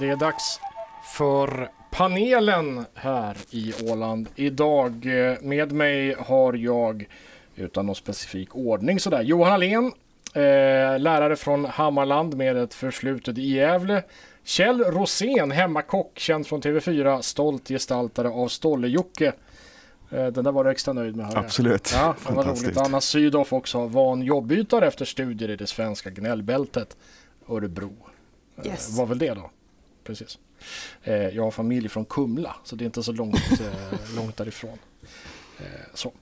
Det är dags för panelen här i Åland. Idag med mig har jag, utan någon specifik ordning sådär, Johan Alén, eh, lärare från Hammarland med ett förflutet i Gävle. Kjell Rosén, hemmakock, känd från TV4, stolt gestaltare av Stolle-Jocke. Eh, den där var du extra nöjd med. Hör jag. Absolut. Ja, det var roligt. Anna Sydow också, van jobbytare efter studier i det svenska gnällbältet, Örebro. Eh, Yes. Vad väl det då? Precis. Eh, jag har familj från Kumla, så det är inte så långt, eh, långt därifrån. Eh, så.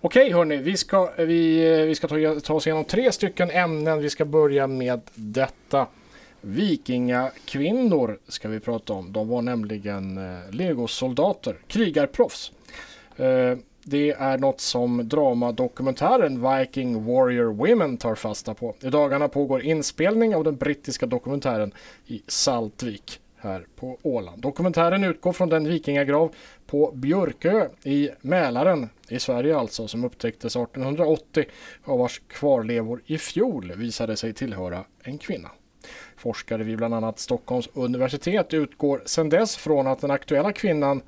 Okej hörni, vi ska, vi, vi ska ta, ta oss igenom tre stycken ämnen. Vi ska börja med detta. Vikingakvinnor ska vi prata om. De var nämligen eh, legosoldater, krigarproffs. Eh, det är något som dramadokumentären Viking Warrior Women tar fasta på. I dagarna pågår inspelning av den brittiska dokumentären i Saltvik här på Åland. Dokumentären utgår från den vikingagrav på Björkö i Mälaren i Sverige alltså som upptäcktes 1880 och vars kvarlevor i fjol visade sig tillhöra en kvinna. Forskare vid bland annat Stockholms universitet utgår sedan dess från att den aktuella kvinnan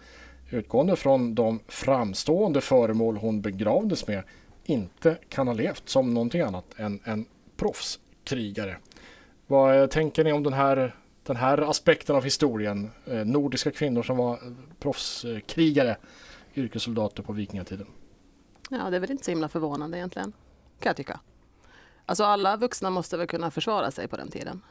utgående från de framstående föremål hon begravdes med inte kan ha levt som någonting annat än en proffskrigare. Vad tänker ni om den här, den här aspekten av historien? Eh, nordiska kvinnor som var eh, proffskrigare, yrkessoldater på vikingatiden. Ja, det är väl inte så himla förvånande egentligen, kan jag tycka. Alltså alla vuxna måste väl kunna försvara sig på den tiden.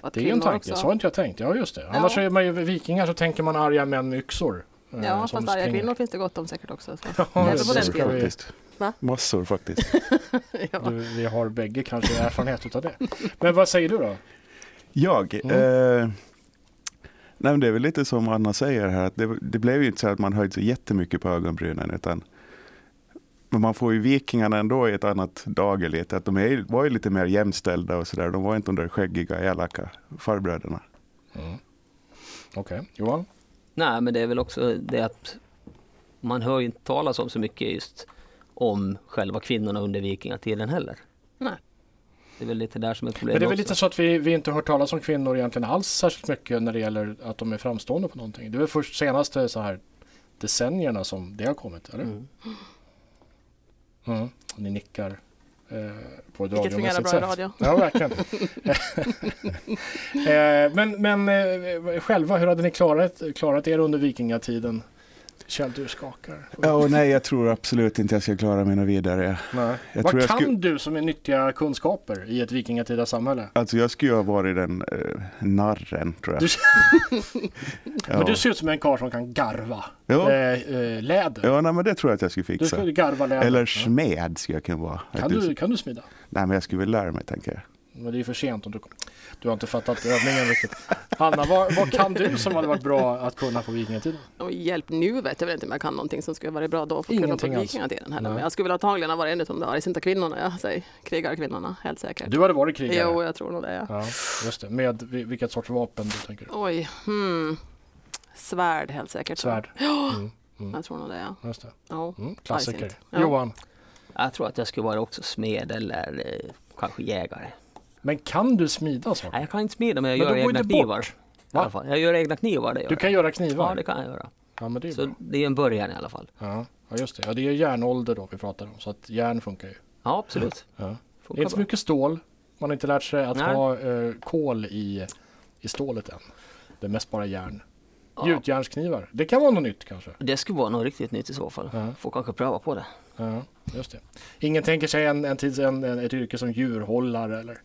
Att Det är ju en tanke, också- så har inte jag tänkt. Ja just det. Annars Ja. är man ju vikingar så tänker man arga män med yxor. eh, Ja, fast arga springer. kvinnor finns det gott om säkert också. Så. Ja, vi- faktiskt. Va? Massor faktiskt. ja. Du, vi har bägge kanske erfarenhet utav det. Men vad säger du då? Jag? Mm. Eh, nej men det är väl lite som Anna säger här, att det, det blev ju inte så att man höjde så jättemycket på ögonbrynen. Utan, men man får ju vikingarna ändå i ett annat dager lite. Att de är, var ju lite mer jämställda och sådär. De var inte de där skäggiga, elaka farbröderna. Mm. Okej, Johan? Nej, men det är väl också det att man hör ju inte talas om så mycket just om själva kvinnorna under vikingatiden heller. Nej. Det är väl lite där som är problemet Men det är väl också. lite så att vi, vi inte hört talas om kvinnor egentligen alls särskilt mycket när det gäller att de är framstående på någonting. Det är väl först senaste så här decennierna som det har kommit, eller? Mm. Mm. Ni nickar eh, på ett Vilket fungerar bra i radio. Ja, verkligen. eh, men men eh, själva, hur hade ni klarat, klarat er under vikingatiden? Kjell, du skakar. Och nej, jag tror absolut inte jag ska klara mig något vidare. Vad kan skulle- du som är nyttiga kunskaper i ett vikingatida samhälle? Alltså jag skulle ha varit den eh, narren, tror jag. Du, ja. Men du ser ut som en karl som kan garva Ja. eh, eh, läder. ja, nej, men det tror jag att jag skulle Du fixa. ska garva läder. Eller smed skulle jag kunna vara. Kan du, kan du smida? Nej, men jag skulle väl lära mig, tänker jag. Men det är ju för sent om du Du har inte fattat övningen riktigt. Hanna, vad, vad kan du som hade varit bra att kunna på vikingatiden? Och hjälp, nu vet jag väl inte om jag kan någonting som skulle varit bra då för att kunna Ingenting på alls. vikingatiden heller. Men jag skulle väl antagligen ha varit en av de där argsynta kvinnorna, jag säger krigarkvinnorna, helt säkert. Du hade varit krigare? Jo, jag tror nog det. Ja. Ja, just det. Med vi- vilket sorts vapen du tänker? Oj, hmm. Svärd helt säkert. Svärd? Mm, mm, Jag tror nog det, ja. just det. ja. Mm, klassiker. Ja. Johan, Jag tror att jag skulle vara också smed eller eh, kanske jägare. Men kan du smida Nej, saker? jag kan inte smida men jag Men gör egna knivar. I alla fall. Jag gör egna knivar, det gör Du kan jag. göra knivar? Ja, det kan jag göra. Ja, men det är Så bra. det är en början i alla fall. Ja, ja, just det. Ja, det är järnålder då vi pratar om. Så att järn funkar ju. Ja, absolut. Ja. Det är inte så mycket stål. Man har inte lärt sig att Nej. ha eh, kol i, i stålet än. Det är mest bara järn. Ja. Gjutjärnsknivar. Det kan vara något nytt kanske. Det skulle vara något riktigt nytt i så fall. Ja. Får kanske pröva på det. Ja, just det. Ingen tänker sig en, en, tid, en, en, ett yrke som djurhållare eller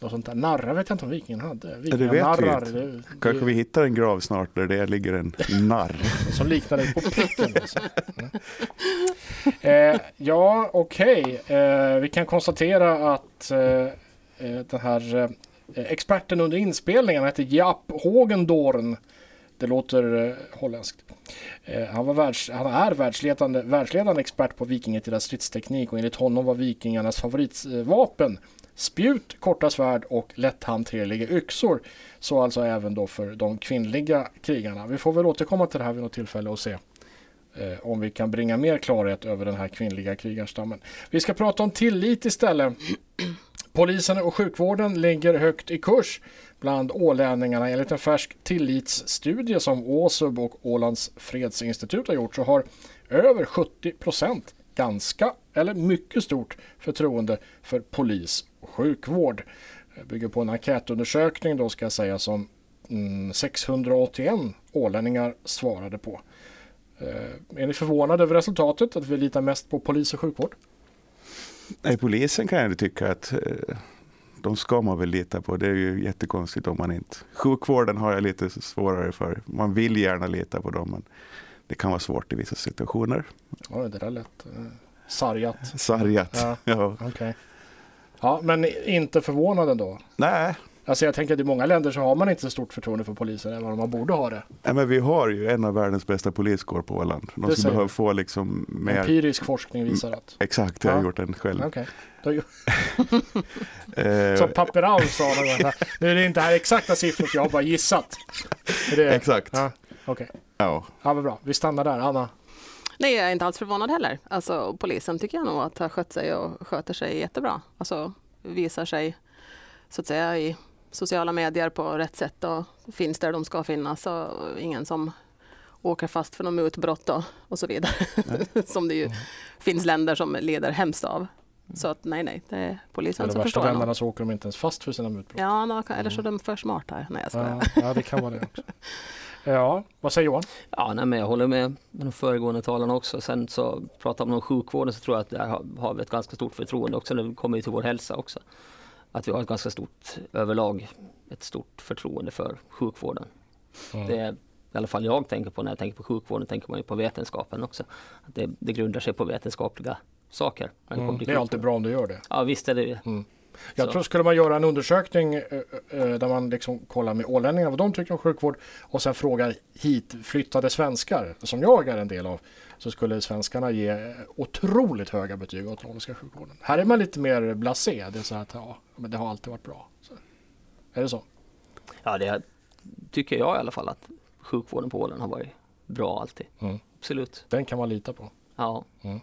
något sånt där. Narrar vet jag inte om vikingen hade. det vet vi Vikinganarrar, inte. det, Kanske vi hittar en grav snart där det ligger en narr. Som liknar dig på pricken. Alltså. Mm. Eh, ja, okej. Eh, vi kan konstatera att eh, eh, den här eh, experten under inspelningen heter Jaap Hogendorn. Det låter eh, holländskt. Eh, han, var världs, han är världsledande, världsledande expert på vikingatida stridsteknik och enligt honom var vikingarnas favoritvapen spjut, korta svärd och lätthanterliga yxor. Så alltså även då för de kvinnliga krigarna. Vi får väl återkomma till det här vid något tillfälle och se Eh, om vi kan bringa mer klarhet över den här kvinnliga krigarstammen. Vi ska prata om tillit istället. Polisen och sjukvården ligger högt i kurs bland ålänningarna. Enligt en färsk tillitsstudie som Åsub och Ålands fredsinstitut har gjort så har över 70 procent ganska eller mycket stort förtroende för polis och sjukvård. Det bygger på en enkätundersökning då ska jag säga som mm, 681 ålänningar svarade på. Eh, är ni förvånade över resultatet att vi litar mest på polis och sjukvård? Nej, polisen kan jag tycka att eh, de ska man väl lita på. Det är ju jättekonstigt om man inte... Sjukvården har jag lite svårare för. Man vill gärna lita på dem men det kan vara svårt i vissa situationer. Ja, det där lät eh, sargat. Sargat. Ja. Ja. Okej. Ja, men inte förvånad ändå. Nej, Alltså jag tänker att i många länder så har man inte så stort förtroende för polisen även om man borde ha det. Nej, men vi har ju en av världens bästa poliskår på Åland. De skulle behöva du. få liksom mer... Empirisk forskning visar att. Exakt, jag har Ja. gjort den själv. Då- Eh, Som Paperau sa. Nu är det inte här exakta siffror jag har bara gissat. Är Det, Exakt. Ja, Okej, Ja. ja, vad bra. Vi stannar där. Anna? Nej, jag är inte alls förvånad heller. Alltså, polisen tycker jag nog att har skött sig och sköter sig jättebra. Alltså visar sig så att säga i sociala medier på rätt sätt och finns där de ska finnas och ingen som åker fast för något mutbrott och, och så vidare. som det ju finns länder som lider hemskt av. Så att nej, nej, det är polisen Eller som värsta förstår. nog. länderna så åker de inte ens fast för sina mutbrott. Ja, nå, eller så är de för smarta. Nej, jag skojar. Ja, ja, det kan vara det också. Ja, vad säger Johan? Ja, nej, men jag håller med de föregående talarna också. Sen så pratar man om sjukvården så tror jag att där har, har vi ett ganska stort förtroende också det kommer till vår hälsa också. Att vi har ett ganska stort överlag, ett stort förtroende för sjukvården. Mm. Det är i alla fall jag tänker på när jag tänker på sjukvården, tänker man ju på vetenskapen också. Att det, det grundar sig på vetenskapliga saker. Mm, det är alltid bra om du gör det. Ja visst är det ju. Jag Så. tror skulle man göra en undersökning eh, eh, där man liksom kollar med ålänningar vad de tycker om sjukvård och sen frågar hit flyttade svenskar som jag är en del av så skulle svenskarna ge otroligt höga betyg åt åländska sjukvården. Här är man lite mer blasé. Det är så att ja, men det har alltid varit bra. Så. Är det så? Ja det tycker jag i alla fall att sjukvården på Åland har varit bra alltid. Mm. Absolut. Den kan man lita på. Ja. Mm.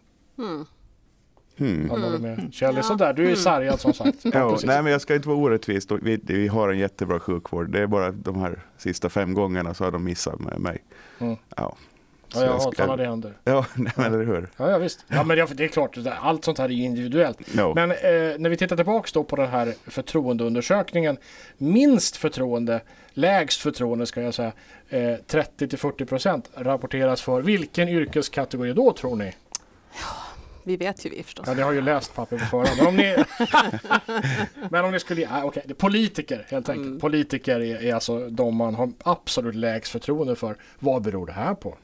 Hmm. Jag håller med. Kjell, Ja. sådär. Du är sargad som sagt. Ja, nej, men jag ska inte vara orättvis. Vi, vi har en jättebra sjukvård. Det är bara de här sista fem gångerna så har de missat med mig. Mm. Ja. Så Ja, jag hatar när det händer. Ja, nej, men eller hur? Ja, ja visst. Ja, men det är klart, allt sånt här är ju individuellt. Ja. Men eh, när vi tittar tillbaks då på den här förtroendeundersökningen. Minst förtroende, lägst förtroende ska jag säga, eh, 30 till 40 procent rapporteras för. Vilken yrkeskategori då tror ni? Vi vet ju vi förstås. Ja, ni har ju läst papper på förhand. Men om ni, men om ni skulle, det är politiker helt enkelt. Mm. Politiker är, är alltså de man har absolut lägst förtroende för. Vad beror det här på?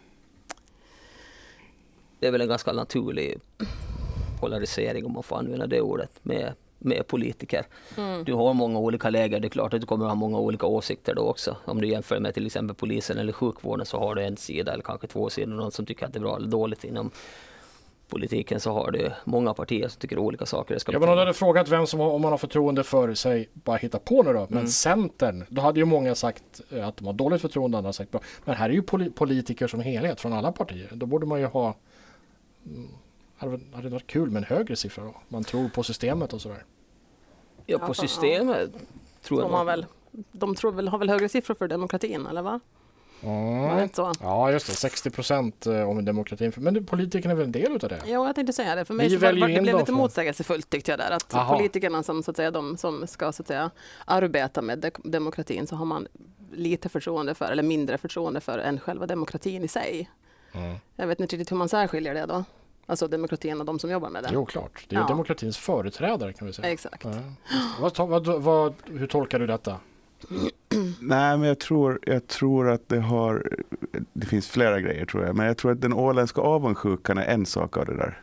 Det är väl en ganska naturlig polarisering om man får använda det ordet med, med politiker. Mm. Du har många olika läger, det är klart att du kommer ha många olika åsikter då också. Om du jämför med till exempel polisen eller sjukvården så har du en sida eller kanske två sidor, någon som tycker att det är bra eller dåligt. Inom politiken så har du många partier som tycker olika saker. Det ska Ja, men om du hade frågat vem som har, om man har förtroende för sig, bara hitta på nu då, men Mm. Centern, då hade ju många sagt eh, att de har dåligt förtroende, andra sagt bra. Men här är ju poli- politiker som helhet från alla partier. Då borde man ju ha, hade, väl- hade det varit kul med en högre siffra då? Man tror på systemet och sådär. Ja, Ja, på systemet tror Tror jag man nog- väl. De tror väl, har väl högre siffror för demokratin, eller va? Så? Ja, just det. 60 procent eh, om demokratin. Men politikerna är väl en del utav det? Jo, jag tänkte säga det. För mig var, det blev lite för- motsägelsefullt tyckte jag där. Att Aha. politikerna som, så att säga, de som ska så att säga, arbeta med de- demokratin så har man lite förtroende för, eller mindre förtroende för, än själva demokratin i sig. Mm. Jag vet inte riktigt hur man särskiljer det då. Alltså demokratin och de som jobbar med det. Jo, klart. Det är ju Ja. demokratins företrädare kan vi säga. Exakt. Ja, vad, vad, vad, hur tolkar du detta? Nej, men jag tror, jag tror att det har... Det finns flera grejer tror jag. Men jag tror att den åländska avundsjukan är en sak av det där.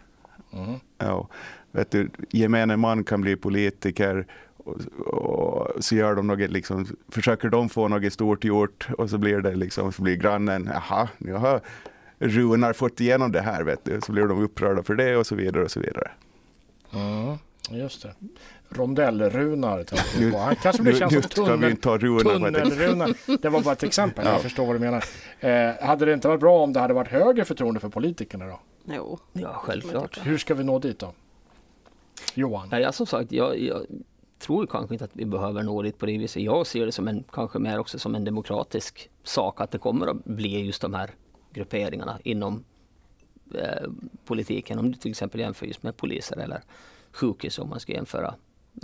Mm. Ja, vet du, gemene man kan bli politiker och, och så gör de något, liksom, försöker de få något stort gjort och så blir det liksom, så blir grannen, jaha, nu har Runar fått igenom det här, vet du. Så blir de upprörda för det och så vidare och så vidare. Mm. Just det. Rondellrunar tänkte Nu- jag på. Han kanske blir känd nu som ska vi tunnel, tunnelrunar. Det var bara ett exempel. Ja. Jag förstår vad du menar. Eh, hade det inte varit bra om det hade varit högre förtroende för politikerna då? Jo. Ja, självklart. Hur ska vi nå dit då? Johan? Nej, jag, som sagt, jag, jag tror kanske inte att vi behöver nå dit på det viset. Jag ser det som en, kanske mer också som en demokratisk sak att det kommer att bli just de här grupperingarna inom eh, politiken. Om du till exempel jämför just med poliser eller sjukhus om man ska jämföra.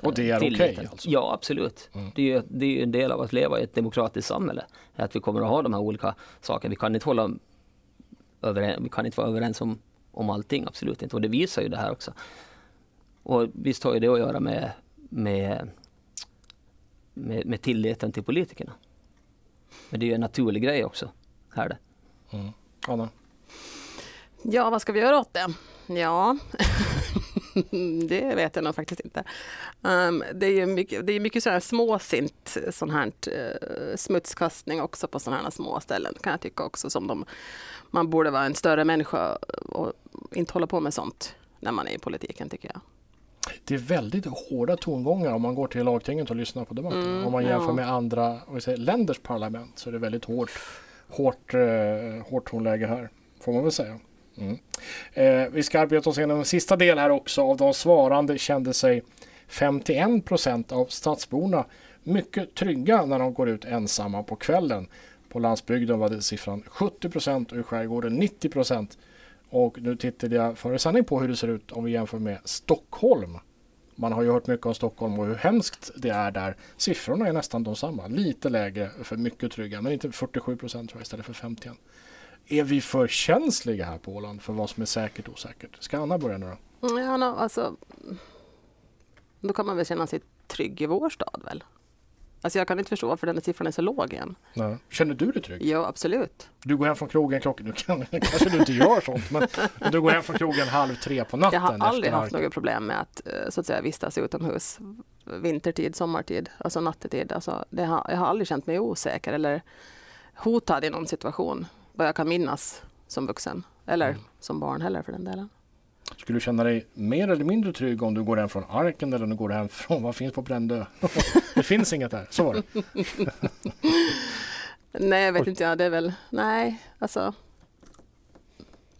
Och det är okej okay, alltså? Ja absolut. Mm. Det, är, det är en del av att leva i ett demokratiskt samhälle. Att vi kommer att ha de här olika sakerna. Vi kan inte hålla överens, vi kan inte vara överens om, om allting, absolut inte. Och det visar ju det här också. Och visst har ju det att göra med, med, med, med tilliten till politikerna. Men det är ju en naturlig grej också. Här det. Mm. Anna? Ja, vad ska vi göra åt det? Ja, det vet jag nog faktiskt inte. Um, det är mycket, det är mycket sådär småsint sån här uh, smutskastning också på sådana här små ställen kan jag tycka också som de, man borde vara en större människa och inte hålla på med sånt när man är i politiken tycker jag. Det är väldigt hårda tongångar om man går till lagtinget och lyssnar på debatten. Mm, om man jämför ja. med andra säger, länders parlament så är det väldigt hårt, hårt, eh, hårt tonläge här. Får man väl säga. Mm. Eh, vi ska arbeta oss igenom en sista del här också. Av de svarande kände sig 51 procent av stadsborna mycket trygga när de går ut ensamma på kvällen. På landsbygden var det siffran 70 procent och i skärgården 90 procent. Och nu tittade jag före sändning på hur det ser ut om vi jämför med Stockholm. Man har ju hört mycket om Stockholm och hur hemskt det är där. Siffrorna är nästan de samma. Lite lägre för mycket trygga, men inte 47 procent tror jag istället för 51. Är vi för känsliga här på Åland för vad som är säkert och osäkert? Ska Anna börja nu då? Mm, ja, no, alltså, då kan man väl känna sig trygg i vår stad väl? Alltså jag kan inte förstå varför den siffran är så låg igen. Nej. Känner du dig trygg? Ja, absolut. Du går hem från krogen klockan, du kan, kanske du inte gör sånt, men du går hem från krogen halv tre på natten. Jag har aldrig haft något problem med att eh, så att säga vistas utomhus vintertid, sommartid, alltså nattetid. Alltså, har, jag har aldrig känt mig osäker eller hotad i någon situation vad jag kan minnas som vuxen. Eller mm. som barn heller för den delen. Skulle du känna dig mer eller mindre trygg om du går hem från Arken eller om du går hem från vad finns på Brändö? det finns inget där, så var det. nej, jag vet inte. Ja, det är väl, nej, alltså.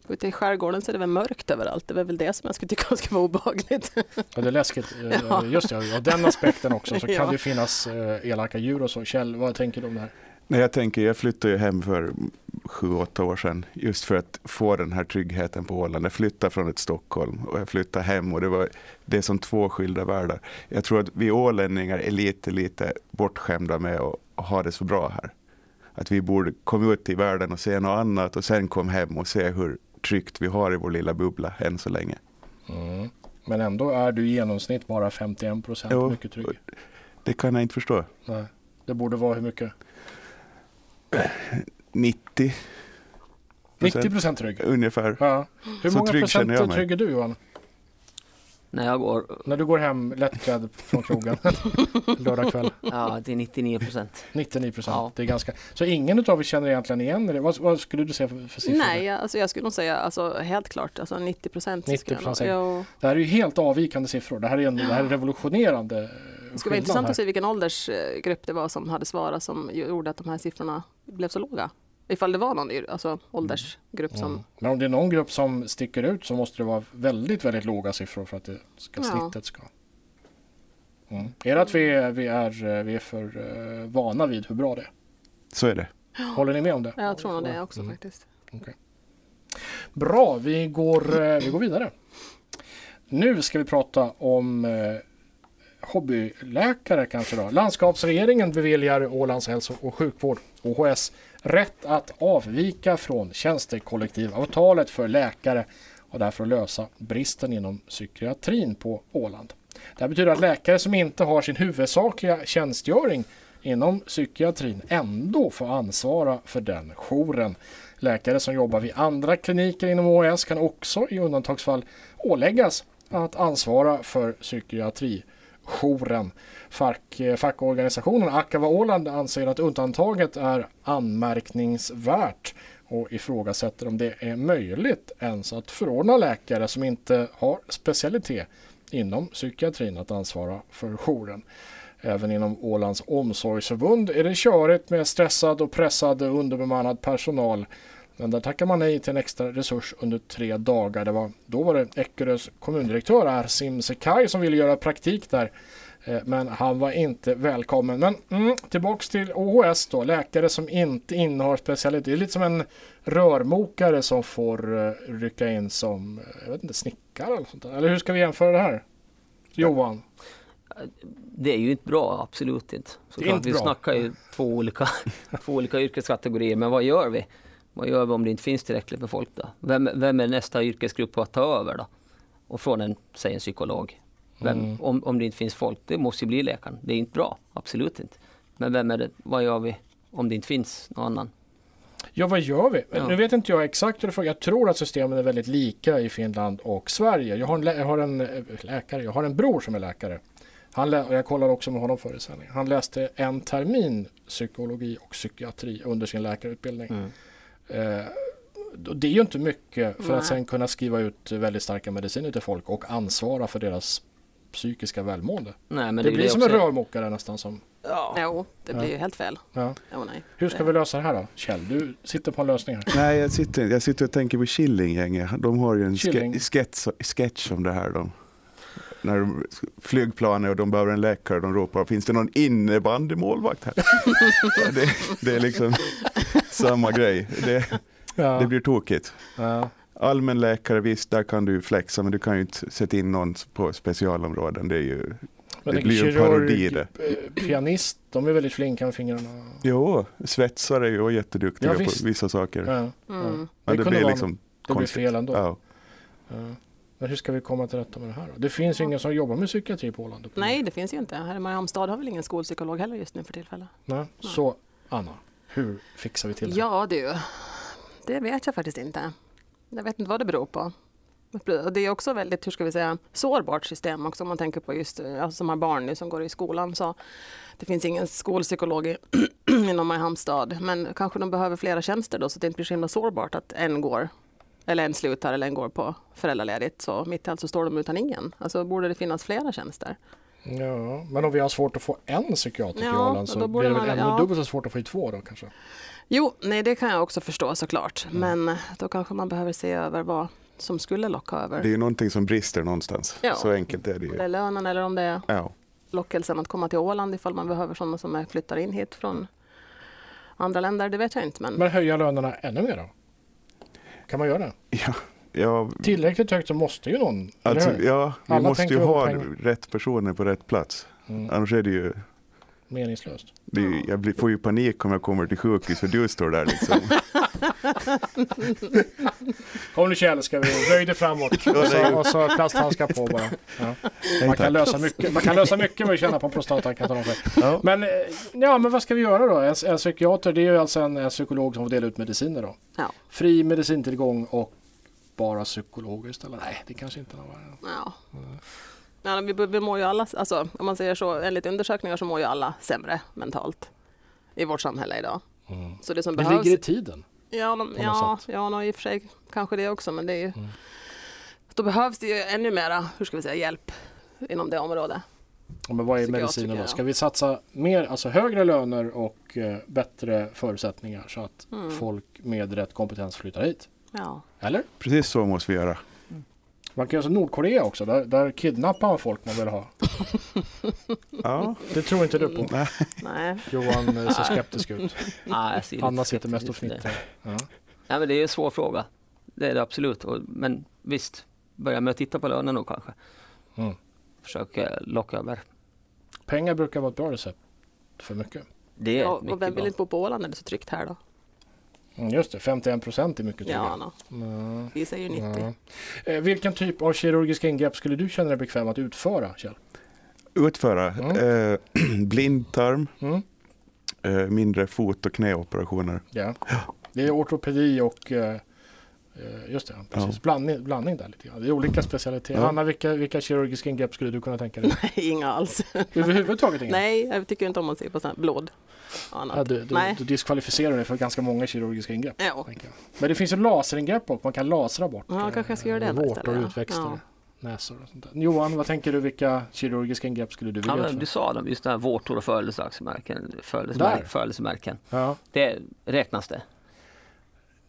Ute i skärgården så är det väl mörkt överallt. Det är väl det som jag skulle tycka skulle vara obehagligt. ja, det är läskigt. Ja. Just det, och den aspekten också så kan ja. det finnas eh, elaka djur och så. Kjell, vad tänker du om det här? Nej, jag tänker, jag flyttade ju hem för sju, åtta år sedan just för att få den här tryggheten på Åland. Jag flyttade från ett Stockholm och jag flyttade hem och det var det är som två skilda världar. Jag tror att vi ålänningar är lite, lite bortskämda med att ha det så bra här. Att vi borde komma ut i världen och se något annat och sen komma hem och se hur tryggt vi har i vår lilla bubbla än så länge. Mm. Men ändå är du i genomsnitt bara 51 procent mycket trygg. Det kan jag inte förstå. Nej. Det borde vara hur mycket? 90 90 procent trygg? Ungefär. Ja. Hur Så många trygg procent trygg är du Johan? När jag går... När du går hem lättklädd från krogen lördag kväll? Ja, det är 99 procent. 99 procent, ja. det är ganska... Så ingen av er känner egentligen igen det? Vad, vad, skulle du säga för, för siffror? Nej, alltså jag skulle nog säga alltså, helt klart alltså 90 procent. 90 procent. Det här är ju helt avvikande siffror. Det här är, en, det här är revolutionerande det skulle vara intressant här. att se vilken åldersgrupp det var som hade svarat som gjorde att de här siffrorna blev så låga. Ifall det var någon alltså, åldersgrupp som... Mm. Men om det är någon grupp som sticker ut så måste det vara väldigt, väldigt låga siffror för att det ska, ja. snittet ska... Mm. Är det att vi är, vi är, vi är för uh, vana vid hur bra det är? Så är det. Håller ni med om det? Jag tror nog det också mm. faktiskt. Okay. Bra, vi går, uh, vi går vidare. Nu ska vi prata om uh, hobbyläkare kanske då. Landskapsregeringen beviljar Ålands hälso och sjukvård, OHS, rätt att avvika från tjänstekollektivavtalet för läkare och därför lösa bristen inom psykiatrin på Åland. Det här betyder att läkare som inte har sin huvudsakliga tjänstgöring inom psykiatrin ändå får ansvara för den jouren. Läkare som jobbar vid andra kliniker inom OHS kan också i undantagsfall åläggas att ansvara för psykiatri jouren. Fack, eh, fackorganisationen Akava Åland anser att undantaget är anmärkningsvärt och ifrågasätter om det är möjligt ens att förordna läkare som inte har specialitet inom psykiatrin att ansvara för jouren. Även inom Ålands omsorgsförbund är det körigt med stressad och pressad underbemannad personal. Men där tackar man nej till en extra resurs under tre dagar. Det var, då var det Eckerös kommundirektör Arsim Sekaj som ville göra praktik där Eh, Men han var inte välkommen. Men mm, tillbaks till OHS då. Läkare som inte innehar specialitet. Det är lite som en rörmokare som får uh, rycka in som eh, jag vet inte, snickare eller sånt där. Eller hur ska vi jämföra det här? Johan? Det är ju inte bra, absolut inte. Så Det är inte vi bra. snackar ju två olika, två olika yrkeskategorier, men vad gör vi? Vad gör vi om det inte finns tillräckligt med folk då? Vem, vem är nästa yrkesgrupp att ta över då? Och från en, säg en psykolog. Vem, Mm. om, om det inte finns folk, det måste ju bli läkaren. Det är inte bra, absolut inte. Men vem är det, vad gör vi om det inte finns någon annan? Ja, vad gör vi? Ja. Nu vet inte jag exakt hur det funkar. Jag tror att systemen är väldigt lika i Finland och Sverige. Jag har en, lä- jag har en eh, läkare, jag har en bror som är läkare. Han lä- jag kollade också med honom före sändning. Han läste en termin psykologi och psykiatri under sin läkarutbildning. Mm. Eh, det är ju inte mycket för att Nej. sen kunna skriva ut väldigt starka mediciner till folk och ansvara för deras psykiska välmående. Nej, men det, ju blir som en rörmokare nästan. Som, Ja. Jo, det blir Ja. ju helt fel. ja. Jo, nej. Hur ska Det- vi lösa det här då? Kjell, du sitter på en lösning här. Nej, jag sitter, jag sitter och tänker på Killinggänget. De har ju en ske, sketch, sketch om det här. De, när de, flygplanet och de behöver en läkare, de ropar finns det någon innebandymålvakt här? Det, det är liksom samma grej. Det, Ja. det blir tokigt. Ja. Allmänläkare, visst, där kan du flexa, men du kan ju inte sätta in någon på specialområden. Det är ju, Men Det en blir ju en parodi det. eh, Pianist, de är väldigt flinka med fingrarna. jo, svetsare är ju jätteduktiga Ja, på vissa saker. Ja. Mm. Men Det det, kunde blir liksom Det blir fel ändå. Ja. Ja. Men hur ska vi komma till rätta med det här då? Det finns ju ingen som jobbar med psykiatri på Åland. Nej, det finns ju inte. Här i Mariehamnstad har väl ingen skolpsykolog heller just nu för tillfället. Nej. Så Anna, hur fixar vi till det? Ja du, det vet jag faktiskt inte. Jag vet inte vad det beror på. Det är också väldigt, hur ska vi säga, sårbart system också om man tänker på just eh, alltså, som har barn nu som går i skolan. Så det finns ingen skolpsykolog i- inom Mariehamnstad, men kanske de behöver flera tjänster då så att det inte blir så himla sårbart att en går eller en slutar eller en går på föräldraledigt. Så mitt i allt så står de utan ingen. Alltså borde det finnas flera tjänster? Ja, men om vi har svårt att få en psykiater Ja, Åland så blir det väl ännu ja. dubbelt så svårt att få i två då kanske. Jo, nej det kan jag också förstå såklart. Men eh, då kanske man behöver se över vad som skulle locka över. Det är ju någonting som brister någonstans. Ja. Så enkelt är det Om det ju. är lönen eller om det är Ja. lockelsen att komma till Åland ifall man behöver sådana som är- flyttar in hit från andra länder. Det vet jag inte. Men, Men höja lönerna ännu mer då? Kan man göra det? Ja, ja, Tillräckligt högt så måste ju någon, alltså, ja vi Alla måste ju ha pengar. rätt personer på rätt plats. Mm, Annars är det ju, meningslöst. det ju- jag blir, får ju panik om jag kommer till sjukhus och du står där liksom. Kom nu Kjell, ska vi dig framåt och så, och så plasthandskar på bara. Ja. Man, kan lösa mycket, man kan lösa mycket med att känna på jag för. Ja. Men, eh, ja, men vad ska vi göra då? En, en psykiater det är ju alltså en, en psykolog som får dela ut mediciner då. Ja. Fri medicintillgång och bara psykologer istället. Nej, det kanske inte är ja. Ja, vi, vi mår ju alla, alltså, om man säger så, enligt undersökningar så mår ju alla sämre mentalt i vårt samhälle idag. Så det som Det behövs... ligger i tiden. Ja, de, ja, sätt. ja no, i och för sig kanske det också, men det är ju... Mm. Då behövs det ju ännu mera, hur ska vi säga, hjälp inom det området. Ja, Men vad är medicinen då? Ska vi satsa mer, alltså högre löner och eh, bättre förutsättningar så att Mm. folk med rätt kompetens flyttar hit? Ja. Eller? Precis så måste vi göra. Man kan göra som Nordkorea också, där, där kidnappar man folk man vill ha. Ja, Det tror inte du på. nej. Nej. Johan ser skeptisk ut. Lite Anna sitter mest och fnittrar. Ja. Nej, men det är en svår fråga. Det är det absolut. Men visst, börja med att titta på lönen då kanske. Mm. Försöka locka över. Pengar brukar vara ett bra recept för mycket. Det är Ja, mycket och vem bra. vill inte bo på Åland när det är så tryggt här då? Mm, just det, 51 procent är mycket Ja, tydligen. no. Ja. vi säger ju 90. Ja. Eh, vilken typ av kirurgiska ingrepp skulle du känna dig bekväm att utföra, Kjell? Utföra Mm. eh, blindtarm, Mm? eh, mindre fot och knäoperationer. Ja. Det är ortopedi och eh, just det, precis. Ja. Blandning, blandning där lite grann. Det är olika specialiteter. Ja. Anna, vilka, vilka kirurgiska ingrepp skulle du kunna tänka dig? Nej, inga alls. Överhuvudtaget inga? Nej, jag tycker inte om att se på sånt här blod. Ja, du, du, Nej. du diskvalificerar dig för ganska många kirurgiska ingrepp. Ja. Men det finns ju laseringrepp och man kan lasra bort Ja, eh, kanske jag ska göra det vårtor, utväxter, Ja. näsor och sånt där. Johan, vad tänker du? Vilka kirurgiska ingrepp skulle du vilja Ja, men du sa dem, just det här vårtor och födelsedagsmärken. Födelsemär, Där. födelsemärken. Ja. Det räknas det?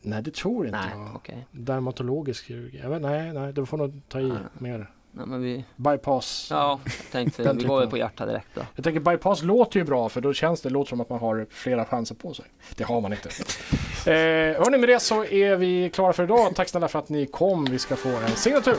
Nej, det tror inte Nej, jag. okej. Dermatologisk kirurgi. Jag vet, nej, nej, du får nog ta i Nej. mer. Nej, men vi, Bypass. ja, jag tänkte vi går väl på hjärta direkt då. Jag tänker bypass låter ju bra för då känns det, låter som att man har flera chanser på sig. Det har man inte. Eh, hörni, med det så är vi klara för idag. Tack snälla för att ni kom. Vi ska få en signatur.